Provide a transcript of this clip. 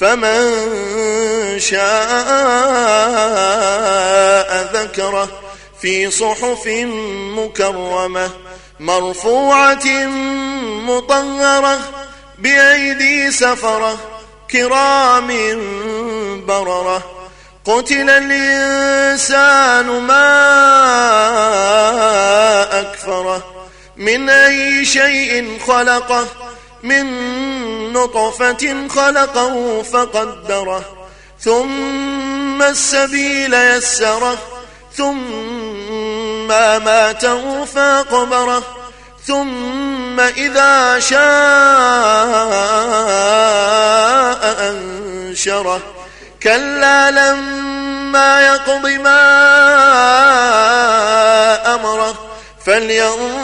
فمن شاء ذكره في صحف مكرمة مرفوعة مطهرة بأيدي سفرة كرام بررة قتل الإنسان ما أكفره من أي شيء خلقه من نطفة خلقه فقدره ثم السبيل يسره ثم ماته فاقبره ثم إذا شاء أنشره. كلا لما يقض ما أمره فلينظر